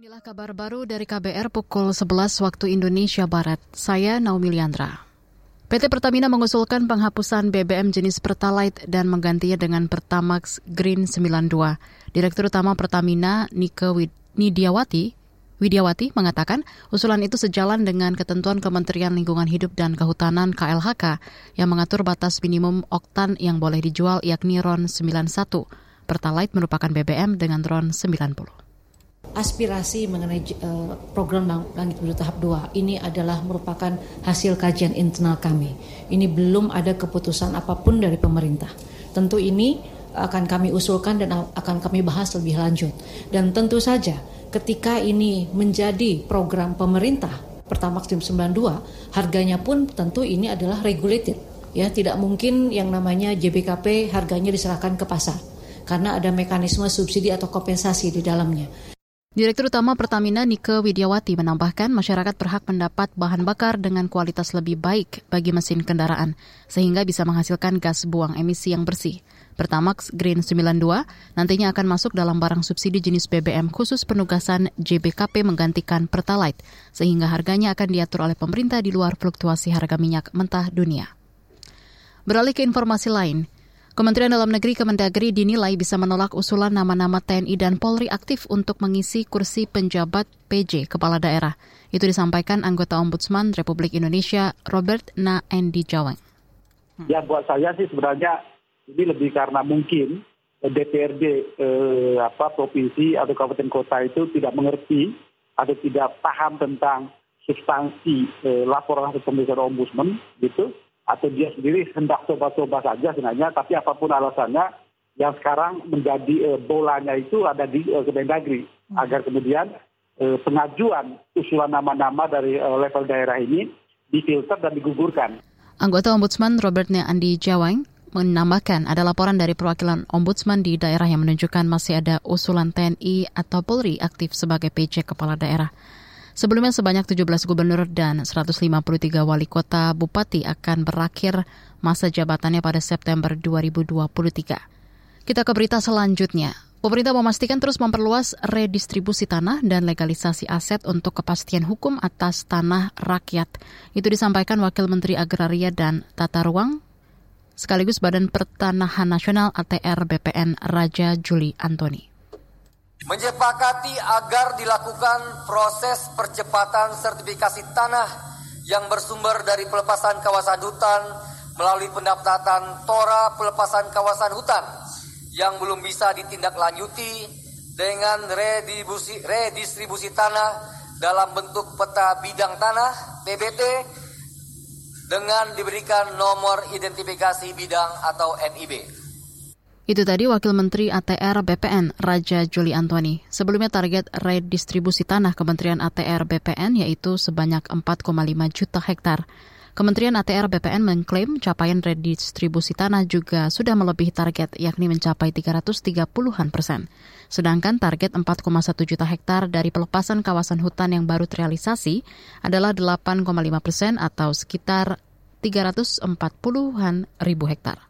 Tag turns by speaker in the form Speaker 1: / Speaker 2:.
Speaker 1: Inilah kabar baru dari KBR pukul 11 waktu Indonesia Barat. Saya Naomi Liandra. PT Pertamina mengusulkan penghapusan BBM jenis Pertalite dan menggantinya dengan Pertamax Green 92. Direktur Utama Pertamina Nike Widiawati Widiawati mengatakan usulan itu sejalan dengan ketentuan Kementerian Lingkungan Hidup dan Kehutanan KLHK yang mengatur batas minimum oktan yang boleh dijual yakni RON 91. Pertalite merupakan BBM dengan RON 90
Speaker 2: aspirasi mengenai uh, program Langit Biru tahap 2 ini adalah merupakan hasil kajian internal kami. Ini belum ada keputusan apa pun dari pemerintah. Tentu ini akan kami usulkan dan akan kami bahas lebih lanjut. Dan tentu saja ketika ini menjadi program pemerintah Pertamax 92, harganya pun tentu ini adalah regulated. Ya, tidak mungkin yang namanya JBKP harganya diserahkan ke pasar karena ada mekanisme subsidi atau kompensasi di dalamnya.
Speaker 1: Direktur Utama Pertamina Nike Widiawati menambahkan masyarakat berhak mendapat bahan bakar dengan kualitas lebih baik bagi mesin kendaraan, sehingga bisa menghasilkan gas buang emisi yang bersih. Pertamax Green 92 nantinya akan masuk dalam barang subsidi jenis BBM khusus penugasan JBKP menggantikan Pertalite, sehingga harganya akan diatur oleh pemerintah di luar fluktuasi harga minyak mentah dunia. Beralih ke informasi lain, Kementerian Dalam Negeri Kemendagri dinilai bisa menolak usulan nama-nama TNI dan Polri aktif untuk mengisi kursi penjabat PJ Kepala Daerah. Itu disampaikan anggota Ombudsman Republik Indonesia Robert Na Endi Jaweng.
Speaker 3: Ya buat saya sih sebenarnya ini lebih karena mungkin DPRD eh, apa provinsi atau kabupaten kota itu tidak mengerti atau tidak paham tentang substansi eh, laporan hasil pemeriksaan ombudsman gitu atau dia sendiri hendak coba-coba saja sebenarnya, tapi apa pun alasannya, yang sekarang menjadi uh, bolanya itu ada di uh, Kemendagri, hmm. agar kemudian uh, pengajuan usulan nama-nama dari uh, level daerah ini difilter dan digugurkan.
Speaker 1: Anggota Ombudsman Robert Andi Jawang menambahkan ada laporan dari perwakilan Ombudsman di daerah yang menunjukkan masih ada usulan TNI atau Polri aktif sebagai PJ kepala daerah. Sebelumnya sebanyak 17 gubernur dan 153 wali kota bupati akan berakhir masa jabatannya pada September 2023. Kita ke berita selanjutnya. Pemerintah memastikan terus memperluas redistribusi tanah dan legalisasi aset untuk kepastian hukum atas tanah rakyat. Itu disampaikan Wakil Menteri Agraria dan Tata Ruang sekaligus Badan Pertanahan Nasional ATR BPN Raja Juli Antoni
Speaker 4: menyepakati agar dilakukan proses percepatan sertifikasi tanah yang bersumber dari pelepasan kawasan hutan melalui pendaftaran tora pelepasan kawasan hutan yang belum bisa ditindaklanjuti dengan redistribusi, redistribusi tanah dalam bentuk peta bidang tanah PBT dengan diberikan nomor identifikasi bidang atau NIB.
Speaker 1: Itu tadi Wakil Menteri ATR BPN Raja Juli Antoni. Sebelumnya target redistribusi tanah Kementerian ATR BPN yaitu sebanyak 4,5 juta hektar. Kementerian ATR BPN mengklaim capaian redistribusi tanah juga sudah melebihi target yakni mencapai 330-an persen. Sedangkan target 4,1 juta hektar dari pelepasan kawasan hutan yang baru terrealisasi adalah 8,5 persen atau sekitar 340-an ribu hektar.